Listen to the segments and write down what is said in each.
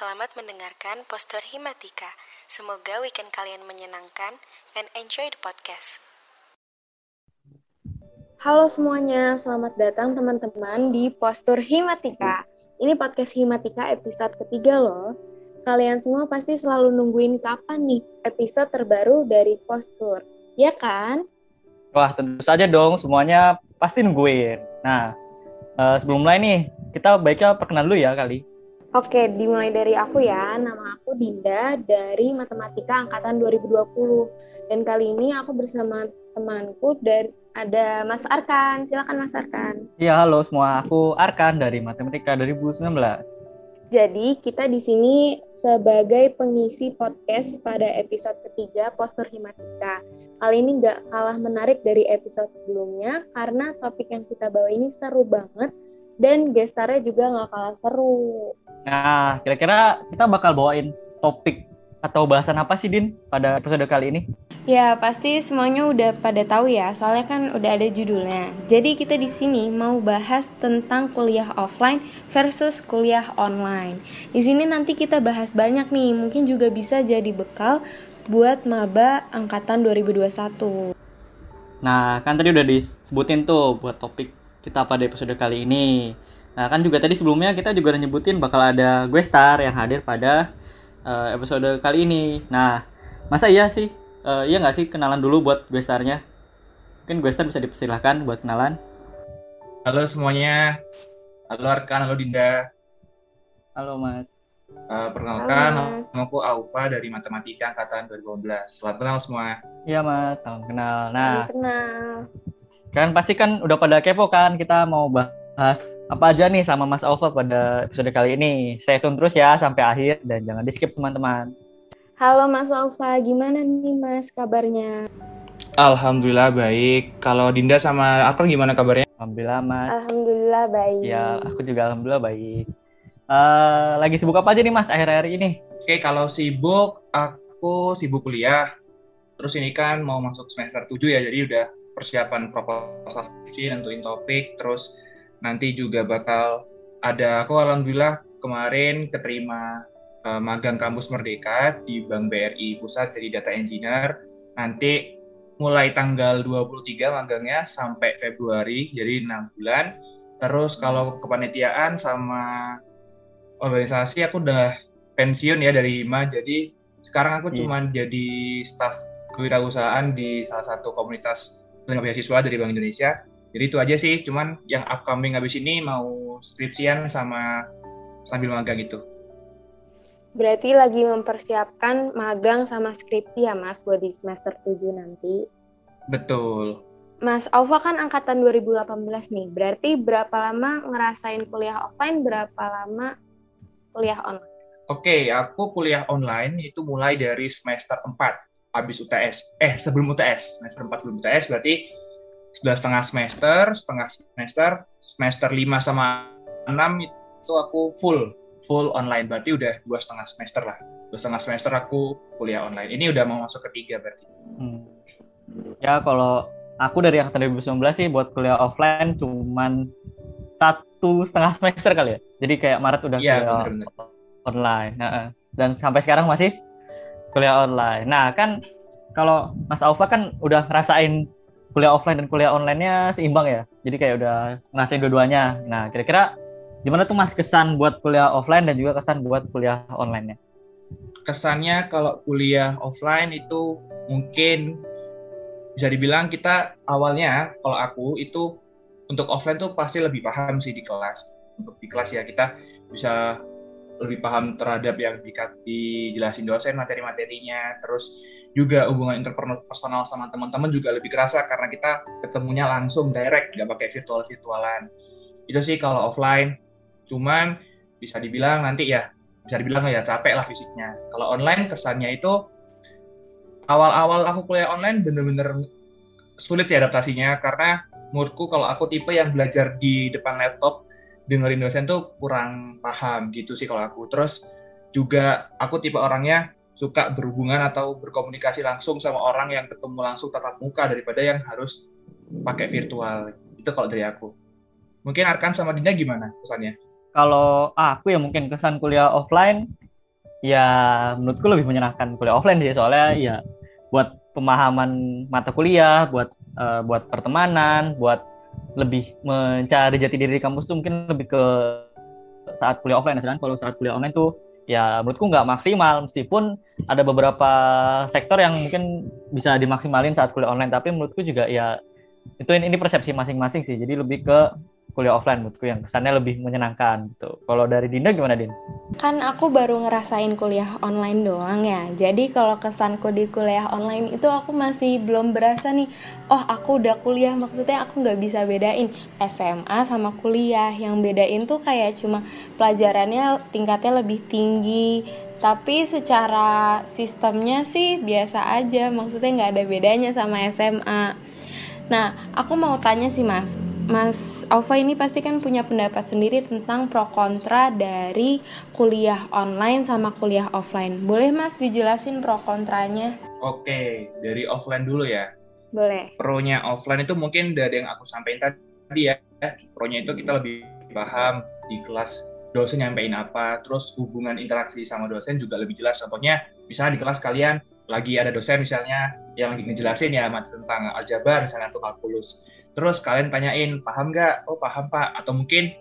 Selamat mendengarkan Postur Himatika. Semoga weekend kalian menyenangkan and enjoy the podcast. Halo semuanya, selamat datang teman-teman di Postur Himatika. Ini podcast Himatika episode ketiga loh. Kalian semua pasti selalu nungguin kapan nih episode terbaru dari Postur, ya kan? Wah, tentu saja dong, semuanya pasti nungguin. Nah, uh, sebelum mulai nih, kita baiknya perkenalan dulu ya kali. Oke, dimulai dari aku ya. Nama aku Dinda dari Matematika Angkatan 2020. Dan kali ini aku bersama temanku dari ada Mas Arkan. Silakan Mas Arkan. Iya, halo semua. Aku Arkan dari Matematika 2019. Jadi kita di sini sebagai pengisi podcast pada episode ketiga Postur Himatika. Kali ini nggak kalah menarik dari episode sebelumnya karena topik yang kita bawa ini seru banget dan gestarnya juga nggak kalah seru. Nah, kira-kira kita bakal bawain topik atau bahasan apa sih Din pada episode kali ini? Ya pasti semuanya udah pada tahu ya, soalnya kan udah ada judulnya. Jadi kita di sini mau bahas tentang kuliah offline versus kuliah online. Di sini nanti kita bahas banyak nih, mungkin juga bisa jadi bekal buat maba angkatan 2021. Nah, kan tadi udah disebutin tuh buat topik kita pada episode kali ini. Nah, kan juga tadi sebelumnya kita juga udah nyebutin bakal ada gue star yang hadir pada uh, episode kali ini. Nah, masa iya sih? Uh, iya nggak sih kenalan dulu buat gue starnya? Mungkin gue star bisa dipersilahkan buat kenalan. Halo semuanya. Halo Arkan, halo Dinda. Halo Mas. Uh, perkenalkan, nama aku Aufa dari Matematika Angkatan 2015. Selamat kenal semua. Iya Mas, salam kenal. Nah, salam kenal. Kan pasti kan udah pada kepo kan kita mau bahas apa aja nih sama Mas Alfa pada episode kali ini. Saya tunggu terus ya sampai akhir dan jangan di skip teman-teman. Halo Mas Alfa, gimana nih Mas kabarnya? Alhamdulillah baik. Kalau Dinda sama Akal gimana kabarnya? Alhamdulillah Mas. Alhamdulillah baik. Ya, aku juga alhamdulillah baik. Uh, lagi sibuk apa aja nih Mas akhir-akhir ini? Oke, kalau sibuk aku sibuk kuliah. Terus ini kan mau masuk semester 7 ya, jadi udah persiapan proposal skripsi, nentuin topik, terus nanti juga bakal ada aku alhamdulillah kemarin keterima uh, magang kampus Merdeka di Bank BRI Pusat jadi data engineer. Nanti mulai tanggal 23 magangnya sampai Februari, jadi enam bulan. Terus kalau kepanitiaan sama organisasi aku udah pensiun ya dari IMA, jadi sekarang aku yeah. cuma jadi staff kewirausahaan di salah satu komunitas penerima beasiswa dari Bank Indonesia. Jadi itu aja sih, cuman yang upcoming habis ini mau skripsian sama sambil magang itu. Berarti lagi mempersiapkan magang sama skripsi ya Mas buat di semester 7 nanti? Betul. Mas Alfa kan angkatan 2018 nih, berarti berapa lama ngerasain kuliah offline, berapa lama kuliah online? Oke, aku kuliah online itu mulai dari semester 4 habis UTS. Eh, sebelum UTS, semester 4 sebelum UTS berarti sudah setengah semester, setengah semester, semester 5 sama 6 itu aku full, full online. Berarti udah dua setengah semester lah. Dua setengah semester aku kuliah online. Ini udah mau masuk ketiga berarti. Hmm. Ya kalau aku dari yang 2019 sih buat kuliah offline cuman satu setengah semester kali ya. Jadi kayak Maret udah ya, kuliah bener -bener. online. Nah, dan sampai sekarang masih kuliah online. Nah, kan kalau Mas Aufa kan udah ngerasain kuliah offline dan kuliah online-nya seimbang ya. Jadi kayak udah ngerasain dua-duanya. Nah, kira-kira gimana tuh Mas kesan buat kuliah offline dan juga kesan buat kuliah online-nya? Kesannya kalau kuliah offline itu mungkin bisa dibilang kita awalnya kalau aku itu untuk offline tuh pasti lebih paham sih di kelas. Untuk di kelas ya kita bisa lebih paham terhadap yang di, dijelasin dosen materi-materinya. Terus juga hubungan interpersonal sama teman-teman juga lebih kerasa karena kita ketemunya langsung direct nggak pakai virtual virtualan itu sih kalau offline. Cuman bisa dibilang nanti ya bisa dibilang ya capek lah fisiknya. Kalau online kesannya itu awal-awal aku kuliah online bener-bener sulit sih adaptasinya. Karena menurutku kalau aku tipe yang belajar di depan laptop dengerin dosen tuh kurang paham gitu sih kalau aku. Terus juga aku tipe orangnya suka berhubungan atau berkomunikasi langsung sama orang yang ketemu langsung tatap muka daripada yang harus pakai virtual. Itu kalau dari aku. Mungkin Arkan sama Dinda gimana kesannya? Kalau aku ya mungkin kesan kuliah offline ya menurutku lebih menyenangkan kuliah offline sih soalnya ya buat pemahaman mata kuliah, buat uh, buat pertemanan, buat lebih mencari jati diri di kampus tuh mungkin lebih ke saat kuliah offline. Sedangkan kalau saat kuliah online tuh ya menurutku nggak maksimal meskipun ada beberapa sektor yang mungkin bisa dimaksimalin saat kuliah online tapi menurutku juga ya itu ini persepsi masing-masing sih jadi lebih ke kuliah offline menurutku yang kesannya lebih menyenangkan gitu. Kalau dari Dinda gimana Din? Kan aku baru ngerasain kuliah online doang ya. Jadi kalau kesanku di kuliah online itu aku masih belum berasa nih. Oh aku udah kuliah maksudnya aku nggak bisa bedain SMA sama kuliah. Yang bedain tuh kayak cuma pelajarannya tingkatnya lebih tinggi. Tapi secara sistemnya sih biasa aja, maksudnya nggak ada bedanya sama SMA. Nah, aku mau tanya sih mas, Mas Alfa ini pasti kan punya pendapat sendiri tentang pro kontra dari kuliah online sama kuliah offline. Boleh Mas dijelasin pro kontranya? Oke, dari offline dulu ya. Boleh. Pro-nya offline itu mungkin dari yang aku sampaikan tadi ya. Pro-nya itu kita lebih paham di kelas dosen nyampein apa, terus hubungan interaksi sama dosen juga lebih jelas. Contohnya, misalnya di kelas kalian lagi ada dosen misalnya yang lagi ngejelasin ya tentang aljabar misalnya atau kalkulus Terus kalian tanyain, paham nggak? Oh paham pak. Atau mungkin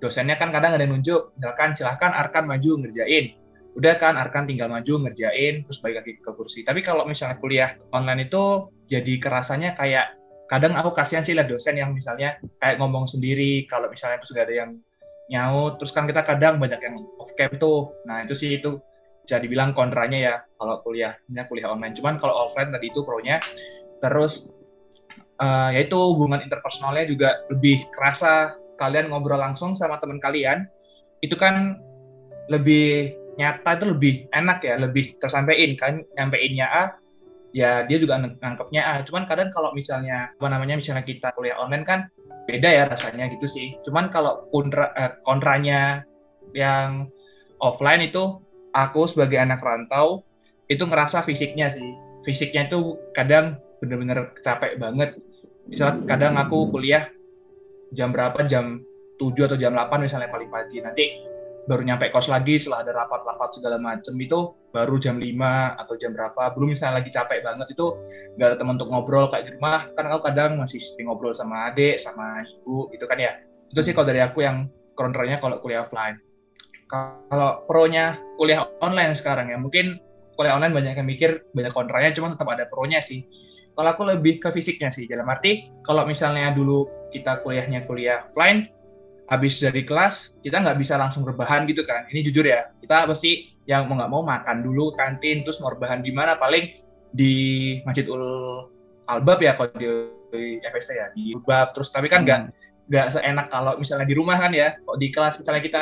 dosennya kan kadang ada nunjuk, misalkan silahkan Arkan maju ngerjain. Udah kan Arkan tinggal maju ngerjain, terus balik lagi ke kursi. Tapi kalau misalnya kuliah online itu jadi kerasanya kayak kadang aku kasihan sih lah dosen yang misalnya kayak ngomong sendiri, kalau misalnya terus gak ada yang nyaut, terus kan kita kadang banyak yang off cam tuh. Nah itu sih itu bisa dibilang kontranya ya kalau kuliahnya kuliah online. Cuman kalau offline tadi itu pro-nya. Terus uh, yaitu hubungan interpersonalnya juga lebih kerasa. Kalian ngobrol langsung sama teman kalian itu kan lebih nyata itu lebih enak ya lebih tersampaikan. Kan nyampeinnya A ya dia juga nangkepnya A. Cuman kadang kalau misalnya apa namanya misalnya kita kuliah online kan beda ya rasanya gitu sih. Cuman kalau kontra, eh, kontranya yang offline itu aku sebagai anak rantau itu ngerasa fisiknya sih. Fisiknya itu kadang bener-bener capek banget misalnya kadang aku kuliah jam berapa? Jam 7 atau jam 8 misalnya paling pagi. Nanti baru nyampe kos lagi setelah ada rapat-rapat segala macem itu baru jam 5 atau jam berapa. Belum misalnya lagi capek banget itu nggak ada teman untuk ngobrol kayak di rumah. Kan aku kadang masih ngobrol sama adik sama ibu gitu kan ya. Itu sih kalau dari aku yang kontranya kalau kuliah offline. Kalau pro-nya kuliah online sekarang ya. Mungkin kuliah online banyak yang mikir banyak kontranya cuma tetap ada pro-nya sih kalau aku lebih ke fisiknya sih dalam arti kalau misalnya dulu kita kuliahnya kuliah offline habis dari kelas kita nggak bisa langsung rebahan gitu kan. Ini jujur ya kita pasti yang mau nggak mau makan dulu kantin terus mau rebahan di mana paling di Masjid Ul Albab ya kalau di, FST ya di Albab terus tapi kan nggak nggak seenak kalau misalnya di rumah kan ya kok di kelas misalnya kita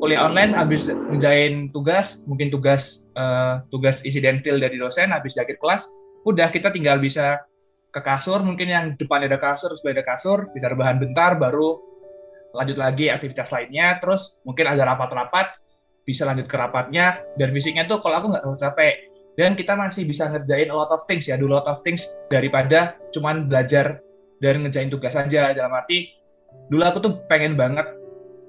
kuliah online habis ngejain tugas mungkin tugas uh, tugas isi dentil dari dosen habis jaket kelas udah kita tinggal bisa ke kasur mungkin yang depan ada kasur terus ada kasur bisa rebahan bentar baru lanjut lagi aktivitas lainnya. Terus mungkin ada rapat-rapat bisa lanjut ke rapatnya dan fisiknya tuh kalau aku nggak terlalu capek. Dan kita masih bisa ngerjain a lot of things ya do a lot of things daripada cuman belajar dan ngerjain tugas saja dalam arti dulu aku tuh pengen banget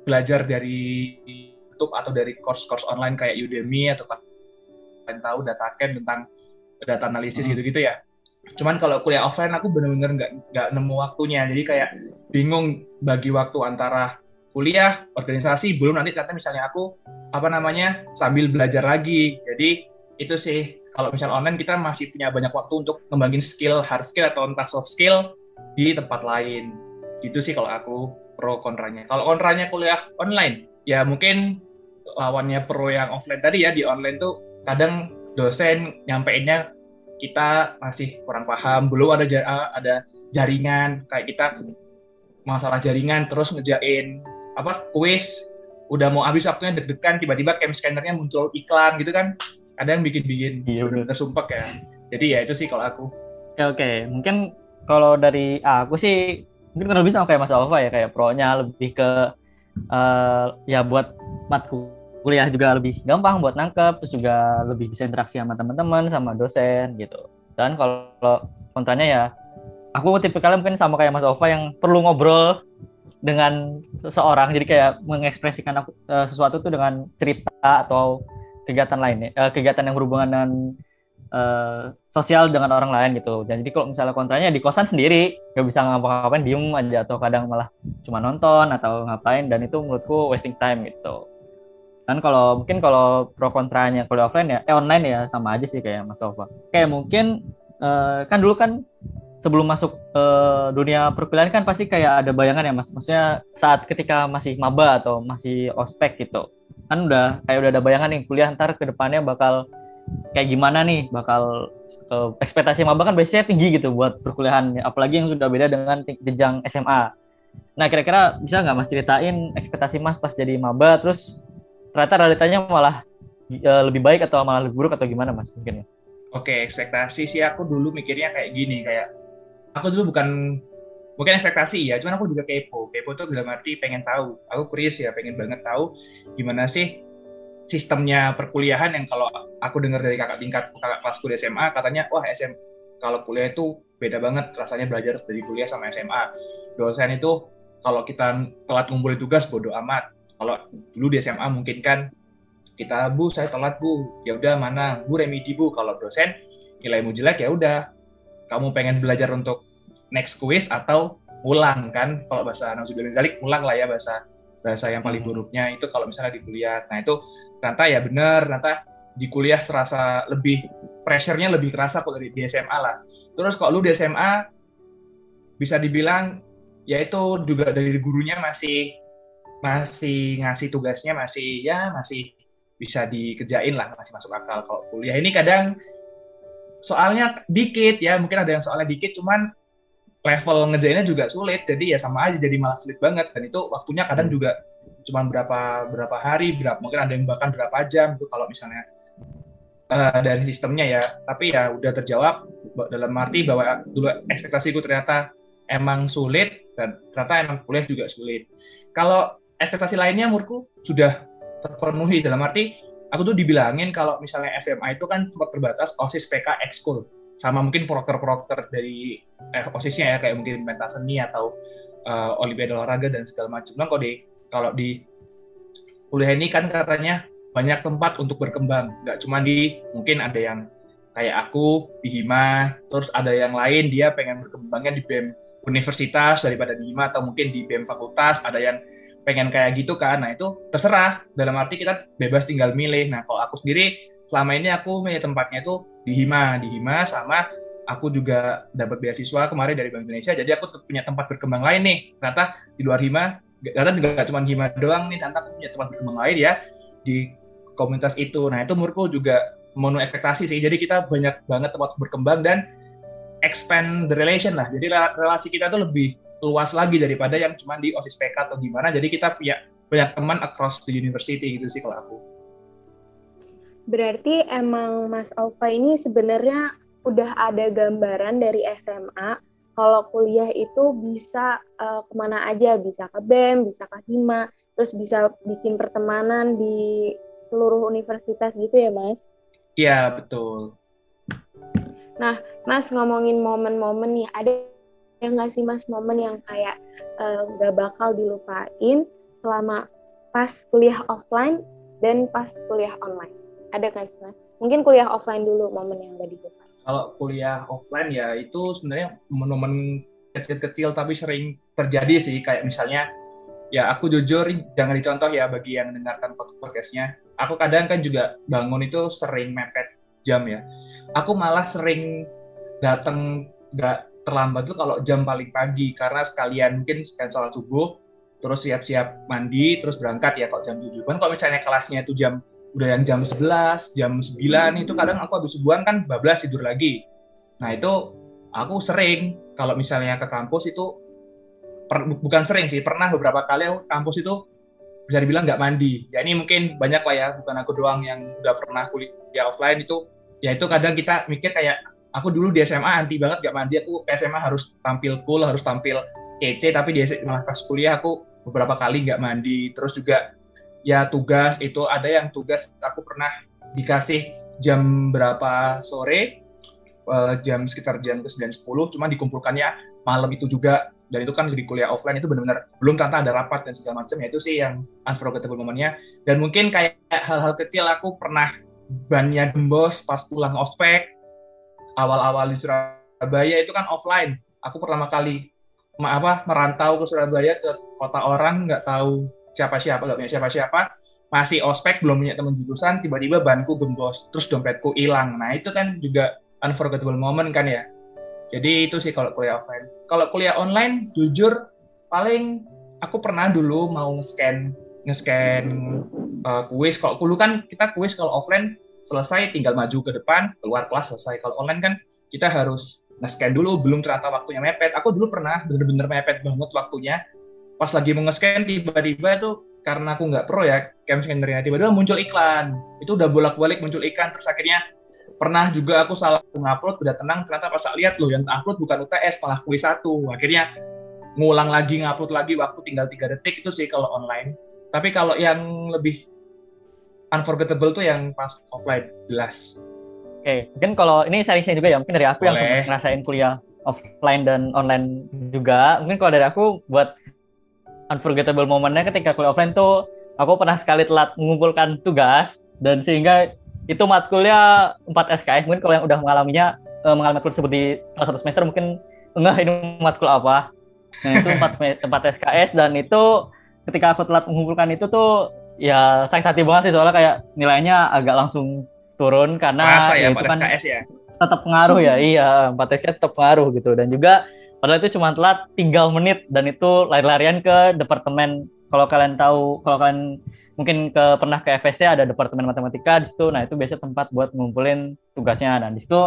belajar dari YouTube atau dari course-course online kayak Udemy atau kalian tahu DataCamp tentang data analisis hmm. gitu-gitu ya. Cuman kalau kuliah offline aku bener-bener nggak nggak nemu waktunya. Jadi kayak bingung bagi waktu antara kuliah, organisasi, belum nanti kata misalnya aku apa namanya sambil belajar lagi. Jadi itu sih kalau misalnya online kita masih punya banyak waktu untuk ngembangin skill hard skill atau entah soft skill di tempat lain. Itu sih kalau aku pro kontranya. Kalau kontranya kuliah online, ya mungkin lawannya pro yang offline tadi ya di online tuh kadang dosen nyampeinnya kita masih kurang paham, belum ada ada jaringan kayak kita masalah jaringan terus ngejain apa kuis udah mau habis waktunya deg-degan tiba-tiba cam scannernya muncul iklan gitu kan ada yang bikin-bikin iya, bener. sumpah ya. Jadi ya itu sih kalau aku. Oke oke. Mungkin kalau dari aku sih mungkin lebih sama kayak Mas Alfa ya kayak pro-nya lebih ke uh, ya buat matku kuliah juga lebih gampang buat nangkep terus juga lebih bisa interaksi sama teman-teman sama dosen gitu dan kalau kontranya ya aku tipikalnya mungkin sama kayak Mas Ova yang perlu ngobrol dengan seseorang jadi kayak mengekspresikan aku, sesuatu tuh dengan cerita atau kegiatan lain uh, kegiatan yang berhubungan dengan uh, sosial dengan orang lain gitu. Jadi kalau misalnya kontranya di kosan sendiri, nggak bisa ngapa-ngapain, diem aja atau kadang malah cuma nonton atau ngapain dan itu menurutku wasting time gitu. Dan kalau mungkin kalau pro kontranya kalau offline ya, eh online ya sama aja sih kayak Mas Sofa. Kayak mungkin uh, kan dulu kan sebelum masuk uh, dunia perkuliahan kan pasti kayak ada bayangan ya Mas. Maksudnya saat ketika masih maba atau masih ospek gitu. Kan udah kayak udah ada bayangan nih kuliah ntar ke depannya bakal kayak gimana nih bakal uh, ekspektasi maba kan biasanya tinggi gitu buat perkuliahan apalagi yang sudah beda dengan jenjang SMA. Nah kira-kira bisa nggak mas ceritain ekspektasi mas pas jadi maba terus ternyata realitanya malah uh, lebih baik atau malah lebih buruk atau gimana mas mungkin ya? Oke ekspektasi sih aku dulu mikirnya kayak gini kayak aku dulu bukan mungkin ekspektasi ya cuman aku juga kepo. Kepo tuh dalam arti pengen tahu. Aku curious ya pengen banget tahu gimana sih sistemnya perkuliahan yang kalau aku dengar dari kakak tingkat kakak kelasku di SMA katanya wah SM kalau kuliah itu beda banget rasanya belajar dari kuliah sama SMA dosen itu kalau kita telat ngumpulin tugas bodoh amat kalau dulu di SMA mungkin kan kita bu saya telat bu. Ya udah mana? Bu remedi bu. Kalau dosen nilaimu jelek ya udah. Kamu pengen belajar untuk next quiz atau ulang kan? Kalau bahasa Nauzubillah Zalik ulang lah ya bahasa bahasa yang paling hmm. buruknya itu kalau misalnya di kuliah. Nah itu ternyata ya benar ternyata di kuliah terasa lebih pressure-nya lebih kerasa kok dari di SMA lah. Terus kalau lu di SMA bisa dibilang ya itu juga dari gurunya masih masih ngasih tugasnya masih ya masih bisa dikerjain lah masih masuk akal kalau kuliah. Ini kadang soalnya dikit ya mungkin ada yang soalnya dikit cuman level ngejainnya juga sulit. Jadi ya sama aja jadi malah sulit banget. Dan itu waktunya kadang hmm. juga cuma berapa berapa hari berapa mungkin ada yang bahkan berapa jam itu kalau misalnya uh, dari sistemnya ya. Tapi ya udah terjawab dalam arti bahwa dulu ekspektasiku ternyata emang sulit dan ternyata emang kuliah juga sulit. Kalau ekspektasi lainnya menurutku sudah terpenuhi. Dalam arti aku tuh dibilangin kalau misalnya SMA itu kan tempat terbatas OSIS PK ekskul. Sama mungkin proker-proker dari eh, OSISnya ya kayak mungkin pentas seni atau uh, olimpiade olahraga dan segala macam. Nah, kalau di kalau di kuliah ini kan katanya banyak tempat untuk berkembang, nggak cuma di mungkin ada yang kayak aku di Hima, terus ada yang lain dia pengen berkembangnya di BEM universitas daripada di Hima atau mungkin di BEM fakultas, ada yang pengen kayak gitu kan, nah itu terserah, dalam arti kita bebas tinggal milih. Nah kalau aku sendiri selama ini aku milih tempatnya itu di Hima, di Hima sama aku juga dapat beasiswa kemarin dari Bank Indonesia, jadi aku punya tempat berkembang lain nih. Ternyata di luar Hima ternyata nggak cuma Hima doang nih, ternyata punya tempat berkembang lain ya di komunitas itu. Nah itu menurutku juga memenuhi ekspektasi sih. Jadi kita banyak banget tempat berkembang dan expand the relation lah. Jadi relasi kita tuh lebih luas lagi daripada yang cuma di OSIS PK atau gimana. Jadi kita punya banyak teman across the university gitu sih kalau aku. Berarti emang Mas Alfa ini sebenarnya udah ada gambaran dari SMA kalau kuliah itu bisa uh, ke mana aja, bisa ke BEM, bisa ke HIMA, terus bisa bikin pertemanan di seluruh universitas gitu ya, Mas? Iya, betul. Nah, Mas ngomongin momen-momen nih, ada yang nggak sih Mas? Momen yang kayak uh, nggak bakal dilupain selama pas kuliah offline dan pas kuliah online? Ada nggak sih, Mas? Mungkin kuliah offline dulu momen yang nggak dilupain. Kalau kuliah offline ya itu sebenarnya momen-momen kecil-kecil tapi sering terjadi sih. Kayak misalnya ya aku jujur jangan dicontoh ya bagi yang mendengarkan podcastnya. Aku kadang kan juga bangun itu sering mepet jam ya. Aku malah sering datang nggak terlambat tuh kalau jam paling pagi karena sekalian mungkin sekalian sholat subuh terus siap-siap mandi terus berangkat ya kalau jam tujuh kan kalau misalnya kelasnya itu jam udah yang jam 11, jam 9 itu kadang aku habis subuhan kan bablas tidur lagi. Nah itu aku sering kalau misalnya ke kampus itu per, bukan sering sih pernah beberapa kali aku kampus itu bisa dibilang nggak mandi. Ya ini mungkin banyak lah ya bukan aku doang yang udah pernah kuliah offline itu ya itu kadang kita mikir kayak aku dulu di SMA anti banget nggak mandi. Aku SMA harus tampil cool harus tampil kece. Tapi di malah pas kuliah aku beberapa kali nggak mandi. Terus juga ya tugas itu ada yang tugas aku pernah dikasih jam berapa sore uh, jam sekitar jam ke 9 10 cuma dikumpulkannya malam itu juga. Dan itu kan di kuliah offline itu benar-benar belum tanpa ada rapat dan segala macam. Ya itu sih yang unforgettable momennya dan mungkin kayak hal-hal kecil aku pernah bannya gembos pas pulang ospek awal-awal di Surabaya itu kan offline aku pertama kali apa merantau ke Surabaya ke kota orang nggak tahu siapa-siapa nggak punya siapa-siapa masih ospek belum punya teman jurusan tiba-tiba banku gembos terus dompetku hilang nah itu kan juga unforgettable moment kan ya jadi itu sih kalau kuliah offline. Kalau kuliah online, jujur paling aku pernah dulu mau nge-scan nge-scan uh, kuis. Kalau dulu kan kita kuis kalau offline selesai tinggal maju ke depan, keluar kelas selesai. Kalau online kan kita harus nge-scan dulu, belum ternyata waktunya mepet. Aku dulu pernah bener-bener mepet banget waktunya. Pas lagi mau nge-scan tiba-tiba itu karena aku nggak pro ya, cam scannernya tiba-tiba muncul iklan. Itu udah bolak-balik muncul iklan, terus akhirnya pernah juga aku salah ngupload udah tenang ternyata pas lihat loh yang upload bukan UTS malah kuis satu akhirnya ngulang lagi ngupload lagi waktu tinggal tiga detik itu sih kalau online tapi kalau yang lebih unforgettable tuh yang pas offline jelas oke okay. mungkin kalau ini sharing-sharing juga ya mungkin dari aku Boleh. yang sempat ngerasain kuliah offline dan online juga mungkin kalau dari aku buat unforgettable momennya ketika kuliah offline tuh aku pernah sekali telat mengumpulkan tugas dan sehingga itu matkulnya 4 SKS mungkin kalau yang udah mengalaminya uh, mengalami matkul di salah satu semester mungkin enggak ini matkul apa nah itu 4, 4 SKS dan itu ketika aku telat mengumpulkan itu tuh ya sakit hati banget sih soalnya kayak nilainya agak langsung turun karena Masa ya, ya itu kan SKS ya? tetap pengaruh ya iya 4 SKS tetap pengaruh gitu. Dan juga padahal itu cuma telat tinggal menit dan itu lari-larian ke departemen. Kalau kalian tahu kalau kalian mungkin ke pernah ke FSC ada departemen matematika di situ. Nah itu biasa tempat buat ngumpulin tugasnya. Dan di situ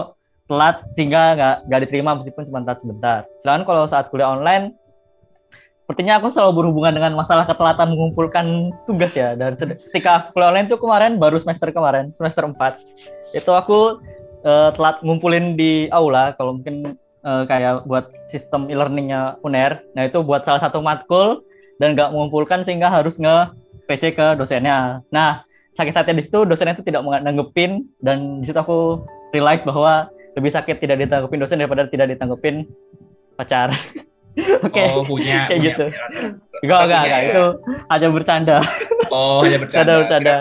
telat sehingga nggak nggak diterima meskipun cuma telat sebentar. Sedangkan kalau saat kuliah online sepertinya aku selalu berhubungan dengan masalah ketelatan mengumpulkan tugas ya dan ketika kuliah online itu kemarin baru semester kemarin semester 4 itu aku uh, telat ngumpulin di aula kalau mungkin uh, kayak buat sistem e-learningnya UNER nah itu buat salah satu matkul dan nggak mengumpulkan sehingga harus nge PC ke dosennya. Nah, sakit hati di situ dosennya itu tidak nanggepin dan di situ aku realize bahwa lebih sakit tidak ditanggepin dosen daripada tidak ditanggepin pacar. Oke. Okay. Oh, punya kayak punya, gitu. Enggak, enggak, enggak. Itu hanya bercanda. Oh, hanya bercanda. bercanda.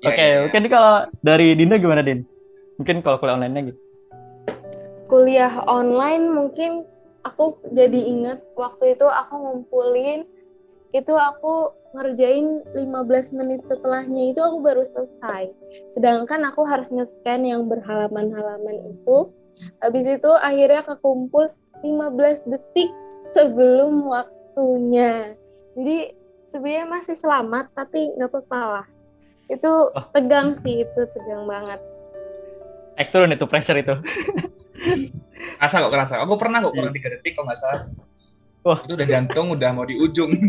Oke, okay, ya, ya. mungkin kalau dari Dinda gimana, Din? Mungkin kalau kuliah online-nya gitu. Kuliah online mungkin aku jadi inget waktu itu aku ngumpulin itu aku ngerjain 15 menit setelahnya itu aku baru selesai. Sedangkan aku harus nge-scan yang berhalaman-halaman itu. Habis itu akhirnya kekumpul 15 detik sebelum waktunya. Jadi sebenarnya masih selamat tapi nggak apa-apa lah. Itu oh. tegang sih, itu tegang banget. Naik turun itu pressure itu. Asa kok kerasa. Aku pernah kok kurang 3 detik kok nggak salah. Wah. Itu udah jantung udah mau di ujung.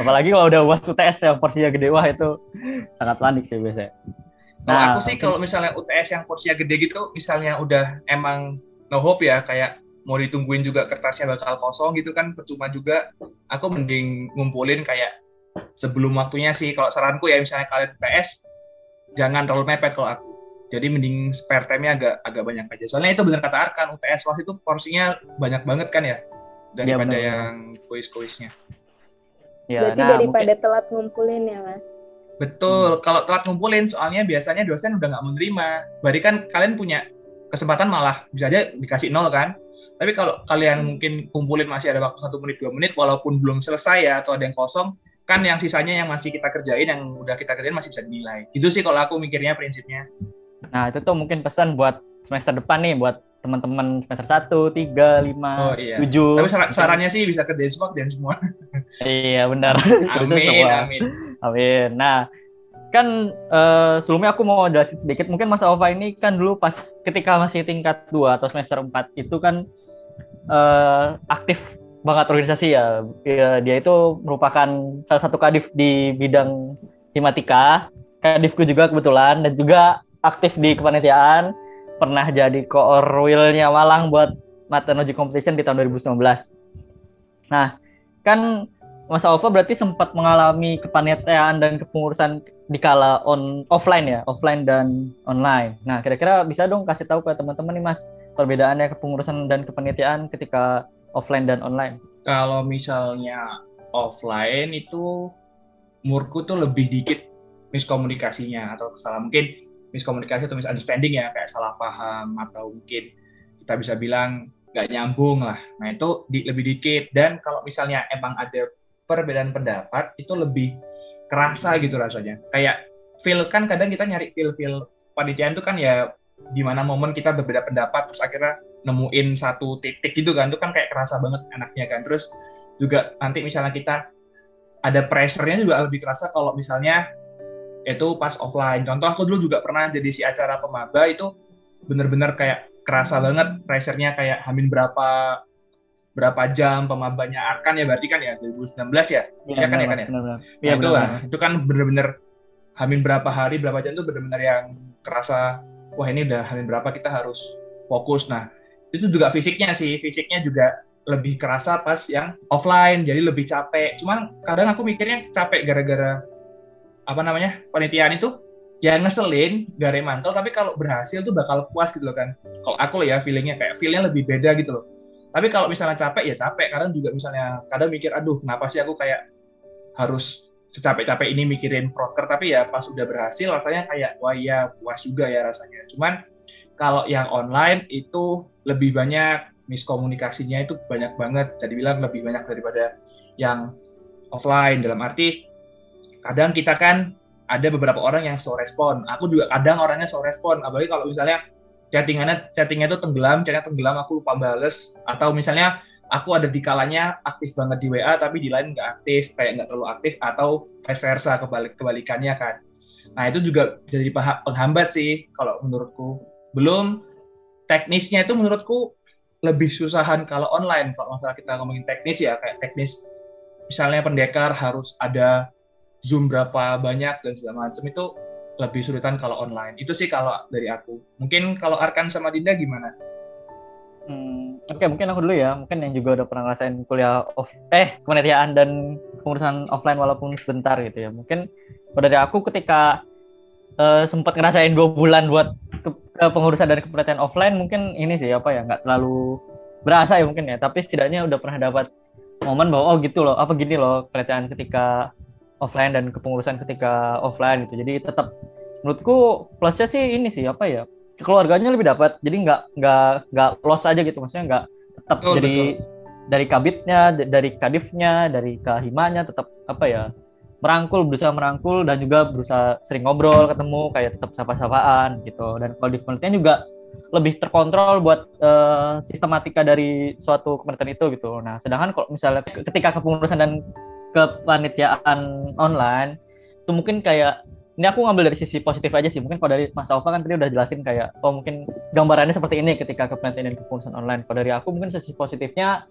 Apalagi kalau udah buat UTS yang porsinya gede wah itu sangat panik sih biasanya. Nah, kalau aku sih kalau misalnya UTS yang porsinya gede gitu, misalnya udah emang no hope ya kayak mau ditungguin juga kertasnya bakal kosong gitu kan percuma juga. Aku mending ngumpulin kayak sebelum waktunya sih. Kalau saranku ya misalnya kalian UTS jangan terlalu mepet kalau aku. Jadi mending spare time-nya agak agak banyak aja. Soalnya itu benar kata Arkan, UTS waktu itu porsinya banyak banget kan ya daripada ya, yang kuis-kuisnya. Ya, Berarti nah, daripada mungkin... telat ngumpulin ya, Mas. Betul. Hmm. Kalau telat ngumpulin, soalnya biasanya dosen udah nggak menerima. Berarti kan kalian punya kesempatan malah bisa aja dikasih nol kan. Tapi kalau kalian mungkin kumpulin masih ada waktu satu menit dua menit, walaupun belum selesai ya atau ada yang kosong, kan yang sisanya yang masih kita kerjain, yang udah kita kerjain masih bisa dinilai. Itu sih kalau aku mikirnya prinsipnya. Nah itu tuh mungkin pesan buat semester depan nih, buat teman-teman semester 1, 3, 5, oh, iya. 7. Tapi saran sarannya sih bisa kerjain semua dan semua. iya, benar. amin, amin. Amin. Nah, kan uh, sebelumnya aku mau jelasin sedikit. Mungkin Mas Ova ini kan dulu pas ketika masih tingkat 2 atau semester 4 itu kan uh, aktif banget organisasi ya. ya. Dia itu merupakan salah satu kadif di bidang himatika. Kadifku juga kebetulan dan juga aktif di kepanitiaan pernah jadi koorwilnya Malang buat Matenoji Competition di tahun 2019. Nah, kan Mas Alfa berarti sempat mengalami kepanitiaan dan kepengurusan di kala on offline ya, offline dan online. Nah, kira-kira bisa dong kasih tahu ke teman-teman nih Mas perbedaannya kepengurusan dan kepanitiaan ketika offline dan online? Kalau misalnya offline itu murku tuh lebih dikit miskomunikasinya atau salah mungkin miskomunikasi atau misunderstanding ya kayak salah paham atau mungkin kita bisa bilang nggak nyambung lah. Nah itu di, lebih dikit dan kalau misalnya emang ada perbedaan pendapat itu lebih kerasa gitu rasanya. Kayak feel kan kadang kita nyari feel feel panitiaan itu kan ya di mana momen kita berbeda pendapat terus akhirnya nemuin satu titik gitu kan. Itu kan kayak kerasa banget enaknya kan. Terus juga nanti misalnya kita ada pressure-nya juga lebih kerasa kalau misalnya itu pas offline. Contoh aku dulu juga pernah jadi si acara pemaba itu bener-bener kayak kerasa banget pressure-nya kayak hamin berapa berapa jam pemabanya akan ya berarti kan ya 2019 ya iya ya, kan ya kan ya nah, ya, itu lah itu kan bener-bener hamin berapa hari berapa jam itu bener-bener yang kerasa wah ini udah hamil berapa kita harus fokus. Nah, itu juga fisiknya sih, fisiknya juga lebih kerasa pas yang offline, jadi lebih capek. Cuman kadang aku mikirnya capek gara-gara apa namanya panitiaan itu ya ngeselin, gare mantel, tapi kalau berhasil tuh bakal puas gitu loh kan. Kalau aku ya feelingnya kayak feelnya lebih beda gitu loh. Tapi kalau misalnya capek ya capek, kadang juga misalnya kadang mikir aduh kenapa sih aku kayak harus secapek-capek ini mikirin proker? Tapi ya pas udah berhasil rasanya kayak wah ya puas juga ya rasanya. Cuman kalau yang online itu lebih banyak miskomunikasinya itu banyak banget. Jadi bilang lebih banyak daripada yang offline. Dalam arti kadang kita kan ada beberapa orang yang so respon. Aku juga kadang orangnya so respon. Apalagi kalau misalnya chattingannya chattingnya itu tenggelam chatnya tenggelam aku lupa bales. Atau misalnya aku ada di kalanya aktif banget di WA tapi di lain nggak aktif kayak nggak terlalu aktif atau vice versa kebalik kebalikannya kan. Nah itu juga jadi penghambat sih kalau menurutku. Belum teknisnya itu menurutku lebih susahan kalau online kalau masalah kita ngomongin teknis ya kayak teknis misalnya pendekar harus ada zoom berapa banyak dan segala macam itu lebih sulitan kalau online itu sih kalau dari aku mungkin kalau Arkan sama Dinda gimana? Hmm, Oke, okay, mungkin aku dulu ya. Mungkin yang juga udah pernah ngerasain kuliah off, eh kementerian dan pengurusan offline walaupun sebentar gitu ya. Mungkin dari aku ketika uh, sempat ngerasain dua bulan buat ke, ke pengurusan dan kepenelitian offline, mungkin ini sih apa ya nggak terlalu berasa ya mungkin ya. Tapi setidaknya udah pernah dapat momen bahwa oh gitu loh, apa gini loh penelitian ketika offline dan kepengurusan ketika offline gitu. Jadi tetap menurutku plusnya sih ini sih apa ya keluarganya lebih dapat jadi nggak nggak nggak loss aja gitu maksudnya nggak tetap betul, jadi betul. dari kabitnya dari kadifnya dari kahimanya tetap apa ya merangkul berusaha merangkul dan juga berusaha sering ngobrol ketemu kayak tetap sapa-sapaan gitu dan kalau di penelitian juga lebih terkontrol buat uh, sistematika dari suatu kementerian itu gitu nah sedangkan kalau misalnya ketika kepengurusan dan kepanitiaan online itu mungkin kayak ini aku ngambil dari sisi positif aja sih. Mungkin kalau dari Mas Alfa kan tadi udah jelasin kayak, oh mungkin gambarannya seperti ini ketika kepentingan dan kepengurusan online. Kalau dari aku mungkin sisi positifnya,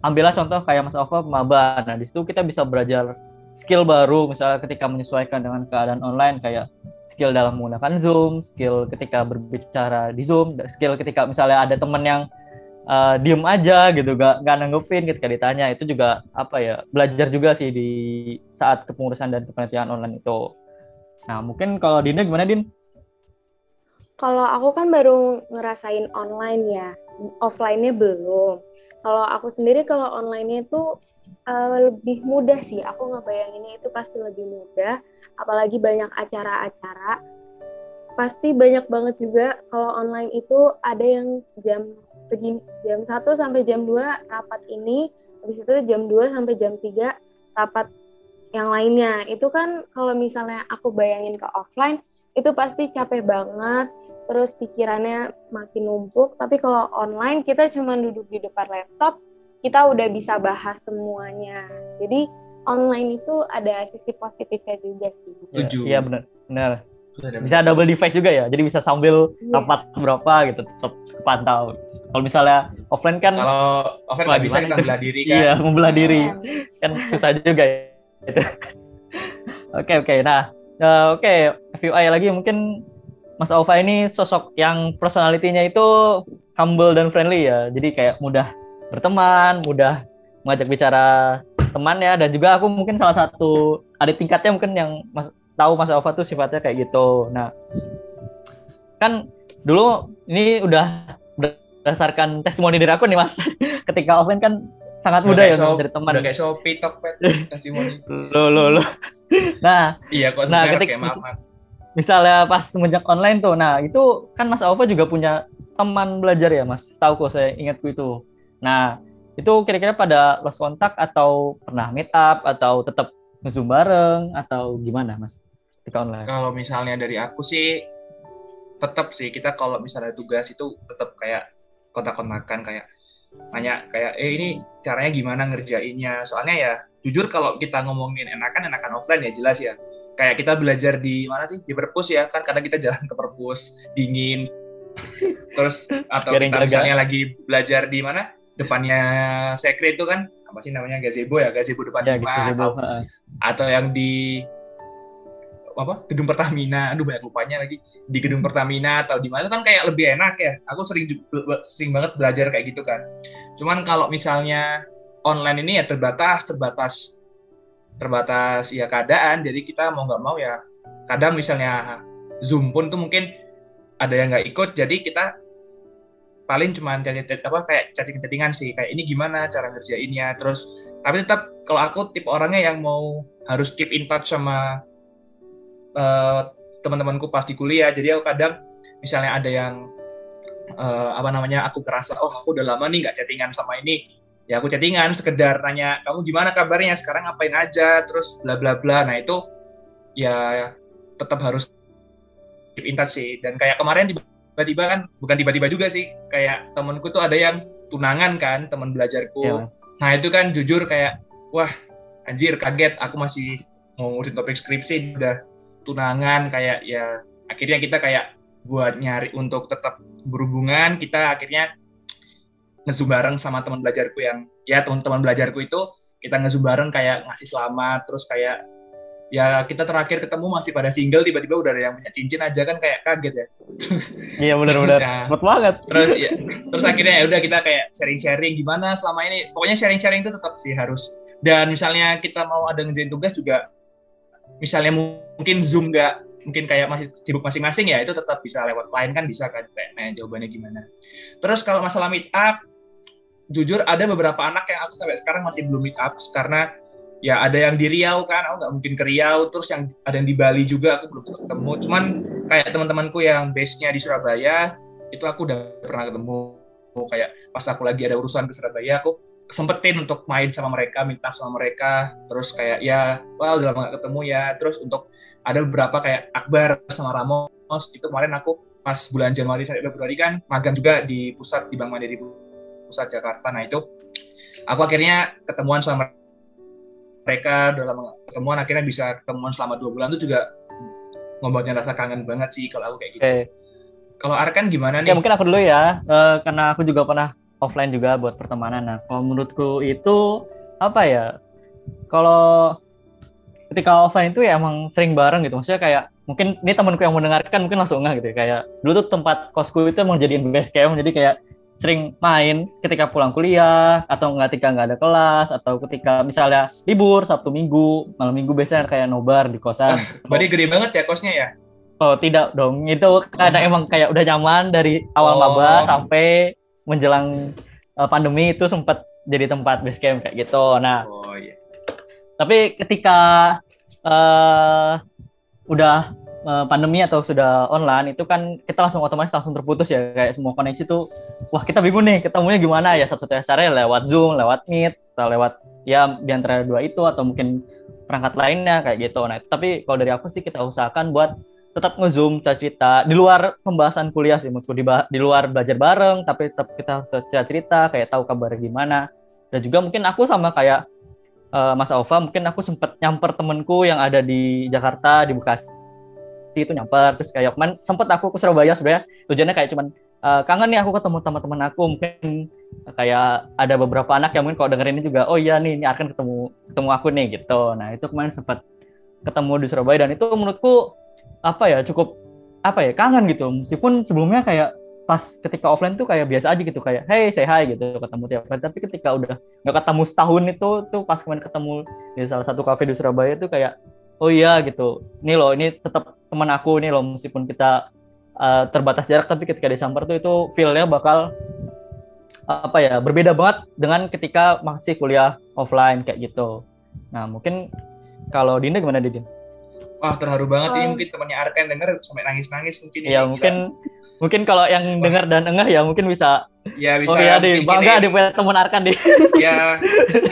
ambillah contoh kayak Mas Alfa maba. Nah di situ kita bisa belajar skill baru, misalnya ketika menyesuaikan dengan keadaan online, kayak skill dalam menggunakan Zoom, skill ketika berbicara di Zoom, skill ketika misalnya ada teman yang uh, diem aja gitu, gak, gak nanggepin ketika ditanya, itu juga apa ya, belajar juga sih di saat kepengurusan dan kepenelitian online itu. Nah, mungkin kalau Dinda gimana, Din? Kalau aku kan baru ngerasain online ya, offline-nya belum. Kalau aku sendiri kalau online-nya itu uh, lebih mudah sih. Aku ngebayanginnya itu pasti lebih mudah, apalagi banyak acara-acara. Pasti banyak banget juga. Kalau online itu ada yang jam segini jam 1 sampai jam 2 rapat ini, habis itu jam 2 sampai jam 3 rapat yang lainnya. Itu kan kalau misalnya aku bayangin ke offline itu pasti capek banget terus pikirannya makin numpuk. Tapi kalau online kita cuma duduk di depan laptop kita udah bisa bahas semuanya. Jadi online itu ada sisi positifnya juga sih. Iya benar. Benar bisa double device juga ya jadi bisa sambil yeah. rapat berapa gitu tetap kepantau kalau misalnya offline kan kalau offline nggak bisa kita belah diri kan iya membelah diri kan susah juga ya Gitu. Oke oke. Nah uh, oke okay. FUI lagi mungkin Mas Alfa ini sosok yang personalitinya itu humble dan friendly ya. Jadi kayak mudah berteman, mudah mengajak bicara teman ya. Dan juga aku mungkin salah satu adik tingkatnya mungkin yang mas, tahu Mas Alfa tuh sifatnya kayak gitu. Nah kan dulu ini udah berdasarkan testimoni dari aku nih mas. Ketika offline kan sangat mudah ya shop, dari teman. udah kayak Shopee Tokped testimoni. Lo lo lo nah iya kok nah ketika kayak maaf, maaf. misalnya pas semenjak online tuh nah itu kan mas Alfa juga punya teman belajar ya mas? Tahu kok saya ingatku itu. Nah itu kira-kira pada lost kontak atau pernah meet up atau tetap ngezoom bareng atau gimana mas ketika online kalau misalnya dari aku sih tetap sih. Kita kalau misalnya tugas itu tetap kayak kontak-kontakan kayak nanya kayak eh ini caranya gimana ngerjainnya? Soalnya ya jujur kalau kita ngomongin enakan enakan offline ya jelas ya. Kayak kita belajar di mana sih? Di perpus ya kan kadang kita jalan ke perpus dingin. Terus atau kita misalnya lagi belajar di mana? Depannya sekre itu kan apa sih namanya? Gazebo ya gazebo depan ya, rumah atau, atau yang di apa gedung Pertamina. Aduh banyak lupanya lagi di gedung Pertamina atau di mana. Kan kayak lebih enak ya. Aku sering sering banget belajar kayak gitu kan. Cuman kalau misalnya online ini ya terbatas terbatas terbatas ya keadaan. Jadi kita mau nggak mau ya kadang misalnya zoom pun tuh mungkin ada yang nggak ikut. Jadi kita paling cuma apa kayak chatting-chattingan sih. Kayak ini gimana cara ngerjainnya. Terus tapi tetap kalau aku tipe orangnya yang mau harus keep in touch sama uh, teman-temanku pas di kuliah. Jadi aku kadang misalnya ada yang uh, apa namanya aku kerasa oh aku udah lama nih nggak chattingan sama ini. Ya aku chattingan sekedar nanya kamu gimana kabarnya? Sekarang ngapain aja? Terus bla bla bla. Nah itu ya tetap harus keep in touch sih. Dan kayak kemarin tiba-tiba kan bukan tiba-tiba juga sih kayak temenku tuh ada yang tunangan kan teman belajarku. Yeah. nah itu kan jujur kayak wah anjir kaget. Aku masih mau ngurusin topik skripsi udah tunangan kayak ya akhirnya kita kayak buat nyari untuk tetap berhubungan kita akhirnya ngezoom bareng sama teman belajarku yang ya teman-teman belajarku itu kita ngezoom bareng kayak ngasih selamat terus kayak ya kita terakhir ketemu masih pada single tiba-tiba udah ada yang punya cincin aja kan kayak kaget ya. Iya benar-benar ya, banget. Terus ya terus akhirnya ya udah kita kayak sharing-sharing gimana selama ini. Pokoknya sharing-sharing itu tetap sih harus. Dan misalnya kita mau ada ngerjain tugas juga misalnya mungkin Zoom nggak mungkin kayak masih sibuk masing-masing ya itu tetap bisa lewat line kan bisa kan kayak nanya jawabannya gimana. Terus kalau masalah meet up, jujur ada beberapa anak yang aku sampai sekarang masih belum meet up karena ya ada yang di Riau kan, aku nggak mungkin ke Riau. Terus yang ada yang di Bali juga aku belum ketemu. Cuman kayak teman-temanku yang base-nya di Surabaya itu aku udah pernah ketemu. Kayak pas aku lagi ada urusan ke Surabaya, aku sempetin untuk main sama mereka, minta sama mereka, terus kayak ya, well udah lama gak ketemu ya, terus untuk ada beberapa kayak Akbar sama Ramos, itu kemarin aku pas bulan Januari sampai Februari kan magang juga di pusat di Bank Mandiri pusat Jakarta, nah itu aku akhirnya ketemuan sama mereka udah lama ketemuan akhirnya bisa ketemuan selama dua bulan itu juga membuatnya rasa kangen banget sih kalau aku kayak gitu. Okay. Kalau Arkan gimana nih? Ya mungkin aku dulu ya, uh, karena aku juga pernah offline juga buat pertemanan. Nah, kalau menurutku itu apa ya? Kalau ketika offline itu ya emang sering bareng gitu. Maksudnya kayak mungkin ini temanku yang mendengarkan mungkin langsung nggak gitu ya. Kayak dulu tuh tempat kosku itu emang jadiin base camp. Jadi kayak sering main ketika pulang kuliah atau nggak ketika nggak ada kelas atau ketika misalnya libur Sabtu Minggu malam Minggu biasanya kayak nobar di kosan. Ah, berarti gede banget ya kosnya ya? Oh tidak dong, itu karena emang kayak udah nyaman dari awal oh. maba sampai menjelang uh, pandemi itu sempat jadi tempat base camp kayak gitu. Nah, oh, iya. tapi ketika uh, udah uh, pandemi atau sudah online itu kan kita langsung otomatis langsung terputus ya kayak semua koneksi tuh wah kita bingung nih ketemunya gimana ya satu-satunya cara ya lewat Zoom, lewat Meet atau lewat ya di antara dua itu atau mungkin perangkat lainnya kayak gitu. Nah, tapi kalau dari aku sih kita usahakan buat tetap ngezoom cerita di luar pembahasan kuliah sih menurutku di, di luar belajar bareng tapi tetap kita cerita cerita kayak tahu kabar gimana. Dan juga mungkin aku sama kayak uh, Mas Alfa mungkin aku sempat nyamper temenku yang ada di Jakarta di Bekasi. Itu nyamper terus kayak man sempat aku ke Surabaya sebenarnya. Tujuannya kayak cuman uh, kangen nih aku ketemu teman-teman aku. Mungkin kayak ada beberapa anak yang mungkin kalau dengerin ini juga oh iya nih ini akan ketemu ketemu aku nih gitu. Nah itu kemarin sempat ketemu di Surabaya dan itu menurutku apa ya cukup apa ya kangen gitu meskipun sebelumnya kayak pas ketika offline tuh kayak biasa aja gitu kayak hey say hi gitu ketemu tiap hari tapi ketika udah nggak ketemu setahun itu tuh pas kemarin ketemu di salah satu kafe di Surabaya tuh kayak oh iya gitu ini loh ini tetap teman aku ini loh meskipun kita uh, terbatas jarak tapi ketika disamper tuh itu feelnya bakal apa ya berbeda banget dengan ketika masih kuliah offline kayak gitu. Nah mungkin kalau Dinda gimana Didin? Wah terharu banget oh. ini mungkin temannya Arken denger sampai nangis-nangis mungkin. Iya mungkin mungkin kalau yang Wah. dengar dan enggak ya mungkin bisa. Ya bisa. Oh iya di bangga di punya teman Arkan di. ya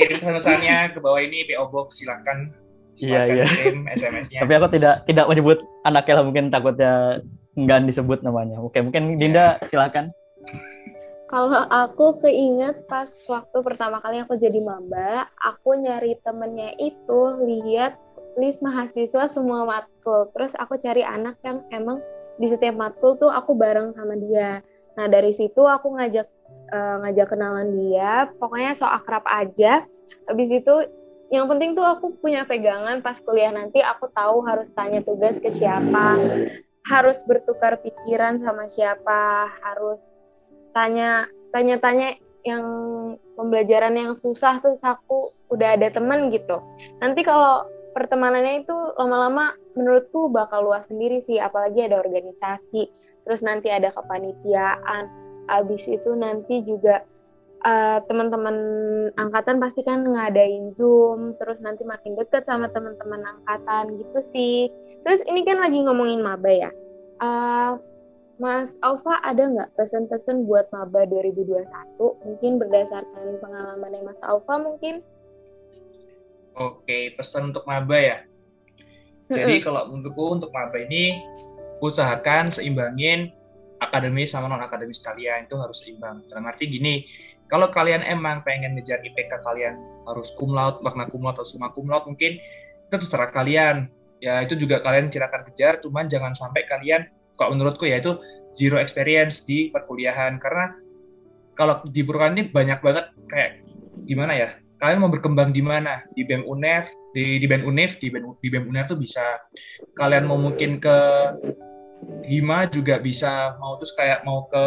kirim pesannya ke bawah ini PO Box silakan. Iya iya. SMS-nya. Tapi aku tidak tidak menyebut anaknya lah mungkin takutnya enggak disebut namanya. Oke mungkin Dinda silakan. Kalau aku keinget pas waktu pertama kali aku jadi maba, aku nyari temennya itu lihat list mahasiswa semua matkul. Terus aku cari anak yang emang di setiap matkul tuh aku bareng sama dia. Nah dari situ aku ngajak uh, ngajak kenalan dia. Pokoknya so akrab aja. Habis itu yang penting tuh aku punya pegangan pas kuliah nanti aku tahu harus tanya tugas ke siapa, harus bertukar pikiran sama siapa, harus tanya tanya-tanya yang pembelajaran yang susah tuh aku udah ada temen gitu. Nanti kalau pertemanannya itu lama-lama menurutku bakal luas sendiri sih apalagi ada organisasi terus nanti ada kepanitiaan abis itu nanti juga uh, teman-teman angkatan pasti kan ngadain zoom terus nanti makin deket sama teman-teman angkatan gitu sih. Terus ini kan lagi ngomongin maba ya. Uh, Mas Alfa ada nggak pesan-pesan buat maba 2021 mungkin berdasarkan pengalamannya Mas Alfa mungkin Oke, pesan untuk maba ya. Jadi kalau untukku untuk maba ini usahakan seimbangin akademis sama non akademis kalian itu harus seimbang. Dalam arti gini, kalau kalian emang pengen ngejar IPK kalian harus cum laude, makna cum laude atau summa cum laude mungkin itu terserah kalian. Ya itu juga kalian silakan kejar, cuman jangan sampai kalian kalau menurutku ya itu zero experience di perkuliahan karena kalau di perkuliahan ini banyak banget kayak gimana ya kalian mau berkembang di mana? Di BEM UNEF di di BEM UNEF di BEM, di BEM UNEF tuh bisa. Kalian mau mungkin ke Hima juga bisa. Mau terus kayak mau ke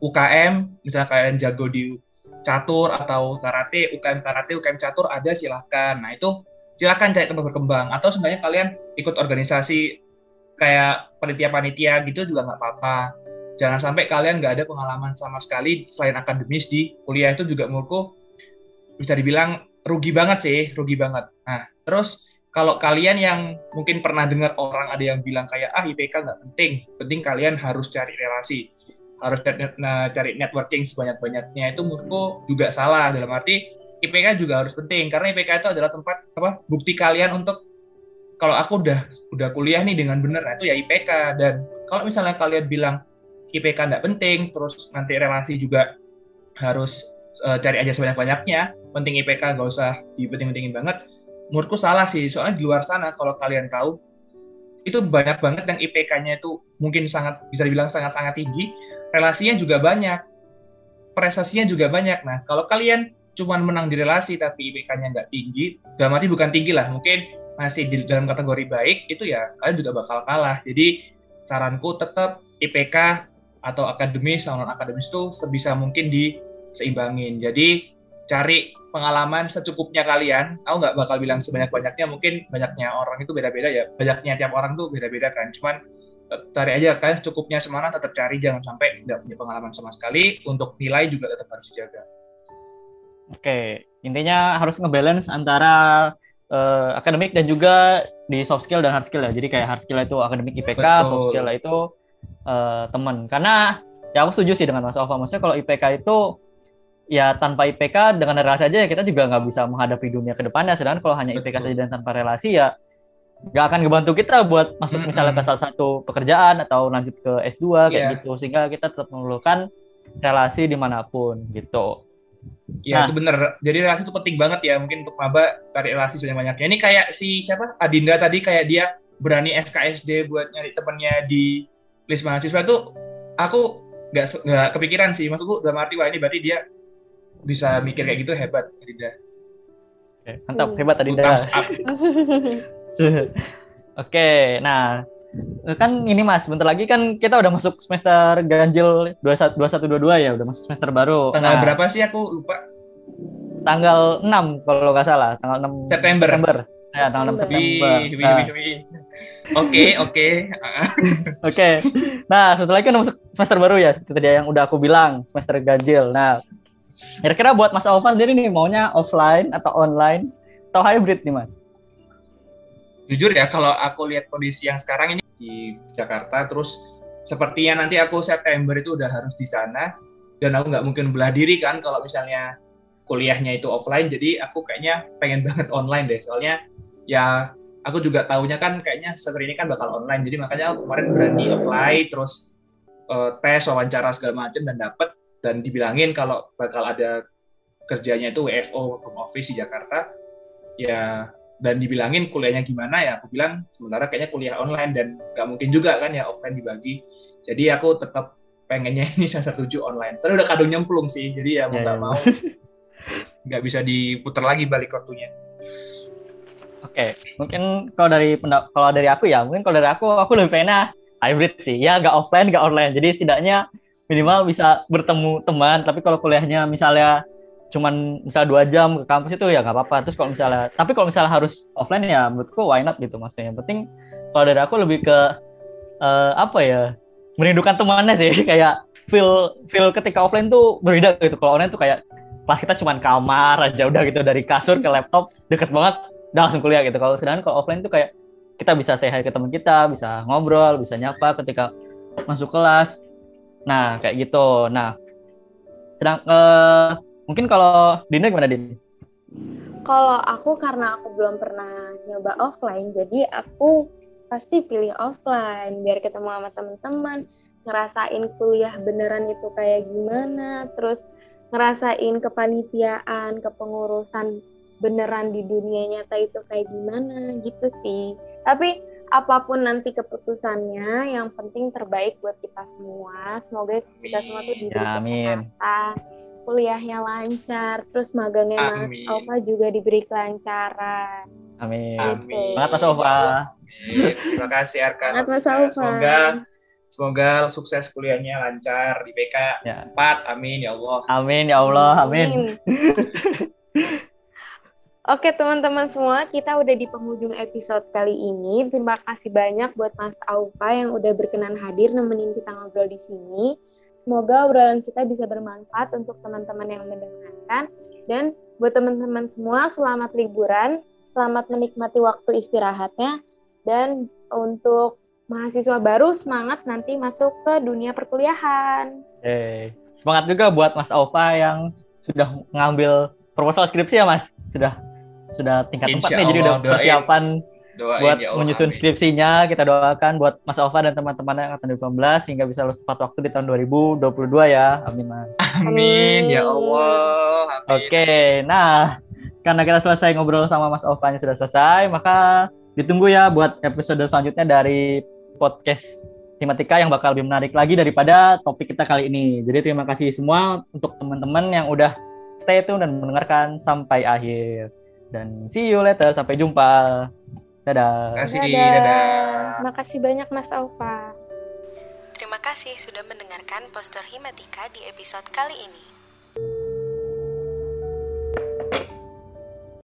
UKM misalnya kalian jago di catur atau karate UKM karate UKM catur ada silahkan nah itu silahkan cari tempat berkembang. Atau sebenarnya kalian ikut organisasi kayak panitia-panitia gitu juga nggak apa-apa. Jangan sampai kalian nggak ada pengalaman sama sekali selain akademis di kuliah. Itu juga menurutku bisa dibilang rugi banget sih, rugi banget. Nah, terus kalau kalian yang mungkin pernah dengar orang ada yang bilang kayak ah IPK nggak penting, penting kalian harus cari relasi, harus cari, nah, networking sebanyak-banyaknya itu menurutku juga salah dalam arti IPK juga harus penting karena IPK itu adalah tempat apa bukti kalian untuk kalau aku udah udah kuliah nih dengan benar nah itu ya IPK dan kalau misalnya kalian bilang IPK nggak penting terus nanti relasi juga harus uh, cari aja sebanyak-banyaknya. Penting IPK nggak usah dipenting-pentingin banget. Menurutku salah sih soalnya di luar sana kalau kalian tahu itu banyak banget yang IPK-nya itu mungkin sangat bisa dibilang sangat-sangat tinggi. Relasinya juga banyak. Prestasinya juga banyak. Nah kalau kalian cuma menang di relasi tapi IPK-nya nggak tinggi dalam arti bukan tinggi lah mungkin masih di dalam kategori baik itu ya kalian juga bakal kalah. Jadi saranku tetap IPK atau akademis non akademis itu sebisa mungkin diseimbangin jadi cari pengalaman secukupnya kalian. Aku nggak bakal bilang sebanyak-banyaknya, mungkin banyaknya orang itu beda-beda ya. Banyaknya tiap orang tuh beda-beda kan. Cuman eh, cari aja kalian cukupnya semangat tetap cari jangan sampai tidak punya pengalaman sama sekali untuk nilai juga tetap harus dijaga. Oke, intinya harus ngebalance antara uh, akademik dan juga di soft skill dan hard skill ya. Jadi kayak hard skill itu akademik IPK, Betul. soft skill itu uh, teman. Karena ya aku setuju sih dengan Mas Alfa. Maksudnya kalau IPK itu ya tanpa IPK dengan relasi aja ya kita juga nggak bisa menghadapi dunia ke depannya. Sedangkan kalau hanya IPK saja dan tanpa relasi ya nggak akan ngebantu kita buat masuk hmm, misalnya ke salah satu pekerjaan atau lanjut ke S2 kayak yeah. gitu sehingga kita tetap memerlukan relasi di mana pun gitu. Iya nah, itu bener. Jadi relasi itu penting banget ya mungkin untuk maba cari relasi sebanyak-banyaknya. Ini kayak si siapa Adinda tadi kayak dia berani SKSD buat nyari temennya di list mahasiswa itu aku nggak nggak kepikiran sih maksudku dalam arti wah ini berarti dia bisa mikir kayak gitu hebat Adinda. Oke, mantap, hmm. hebat Adinda. Oke, nah kan ini Mas, bentar lagi kan kita udah masuk semester ganjil 2122 ya, udah masuk semester baru. Tanggal nah, berapa sih aku lupa? Tanggal 6 kalau nggak salah, tanggal 6 September. September. Ya, tanggal 6 September. Nah. Oke, oke. Oke. Nah, setelah itu masuk semester baru ya, seperti tadi yang udah aku bilang, semester ganjil. Nah, Kira-kira buat Mas Alfa sendiri nih maunya offline atau online? Atau hybrid nih Mas? Jujur ya kalau aku lihat kondisi yang sekarang ini di Jakarta terus sepertinya nanti aku September itu udah harus di sana dan aku nggak mungkin belah diri kan kalau misalnya kuliahnya itu offline jadi aku kayaknya pengen banget online deh. Soalnya ya aku juga tahunya kan kayaknya semester ini kan bakal online jadi makanya aku kemarin berani apply terus uh, tes wawancara segala macam dan dapet dan dibilangin kalau bakal ada kerjanya itu WFO from office di Jakarta ya dan dibilangin kuliahnya gimana ya aku bilang sementara kayaknya kuliah online dan nggak mungkin juga kan ya offline dibagi jadi aku tetap pengennya ini semester tujuh online soalnya udah kadung nyemplung sih jadi ya mau nggak yeah, mau nggak bisa diputar lagi balik waktunya Oke, okay. mungkin kalau dari kalau dari aku ya, mungkin kalau dari aku aku lebih pengen hybrid sih. Ya nggak offline, nggak online. Jadi setidaknya minimal bisa bertemu teman. Tapi kalau kuliahnya misalnya cuman misal dua jam ke kampus itu ya nggak apa-apa. Terus kalau misalnya, tapi kalau misalnya harus offline ya menurutku why not gitu maksudnya. Yang penting kalau dari aku lebih ke uh, apa ya merindukan temannya sih. Kayak feel feel ketika offline tuh berbeda gitu. Kalau online tuh kayak pas kita cuman kamar aja udah gitu dari kasur ke laptop deket banget udah langsung kuliah gitu. Kalau sedangkan kalau offline tuh kayak kita bisa hi ke teman kita, bisa ngobrol, bisa nyapa ketika masuk kelas. Nah, kayak gitu. Nah, sedang uh, mungkin kalau Dinda gimana Din? Kalau aku karena aku belum pernah nyoba offline, jadi aku pasti pilih offline biar ketemu sama teman-teman, ngerasain kuliah beneran itu kayak gimana, terus ngerasain kepanitiaan, kepengurusan beneran di dunia nyata itu kayak gimana gitu sih. Tapi apa pun nanti keputusannya, yang penting terbaik buat kita semua. Semoga kita semua tuh diberi kesehatan, kuliahnya lancar, terus magangnya Mas Alfa juga diberi kelancaran. Amin. Gitu. Semangat Mas Alfa. Terima kasih Arkan. Mas. Semoga semoga sukses kuliahnya lancar di PK ya. 4. Amin ya Allah. Amin ya Allah. Amin. Amin. Oke teman-teman semua, kita udah di penghujung episode kali ini. Terima kasih banyak buat Mas Aufa yang udah berkenan hadir nemenin kita ngobrol di sini. Semoga obrolan kita bisa bermanfaat untuk teman-teman yang mendengarkan. Dan buat teman-teman semua, selamat liburan, selamat menikmati waktu istirahatnya. Dan untuk mahasiswa baru, semangat nanti masuk ke dunia perkuliahan. Hey, semangat juga buat Mas Aufa yang sudah mengambil proposal skripsi ya Mas? Sudah sudah tingkat empat nih jadi udah doain. persiapan doain, buat ya Allah, menyusun amin. skripsinya kita doakan buat Mas Alfa dan teman-teman yang akan 2019 hingga bisa lulus tepat waktu di tahun 2022 ya amin Mas amin ya Allah amin. oke nah karena kita selesai ngobrol sama Mas Alfa sudah selesai maka ditunggu ya buat episode selanjutnya dari podcast tematika yang bakal lebih menarik lagi daripada topik kita kali ini. Jadi terima kasih semua untuk teman-teman yang udah stay tune dan mendengarkan sampai akhir. Dan see you later. Sampai jumpa. Dadah. Terima kasih. Dadah. Dadah. Terima kasih banyak Mas Alfa. Terima kasih sudah mendengarkan poster Himatika di episode kali ini.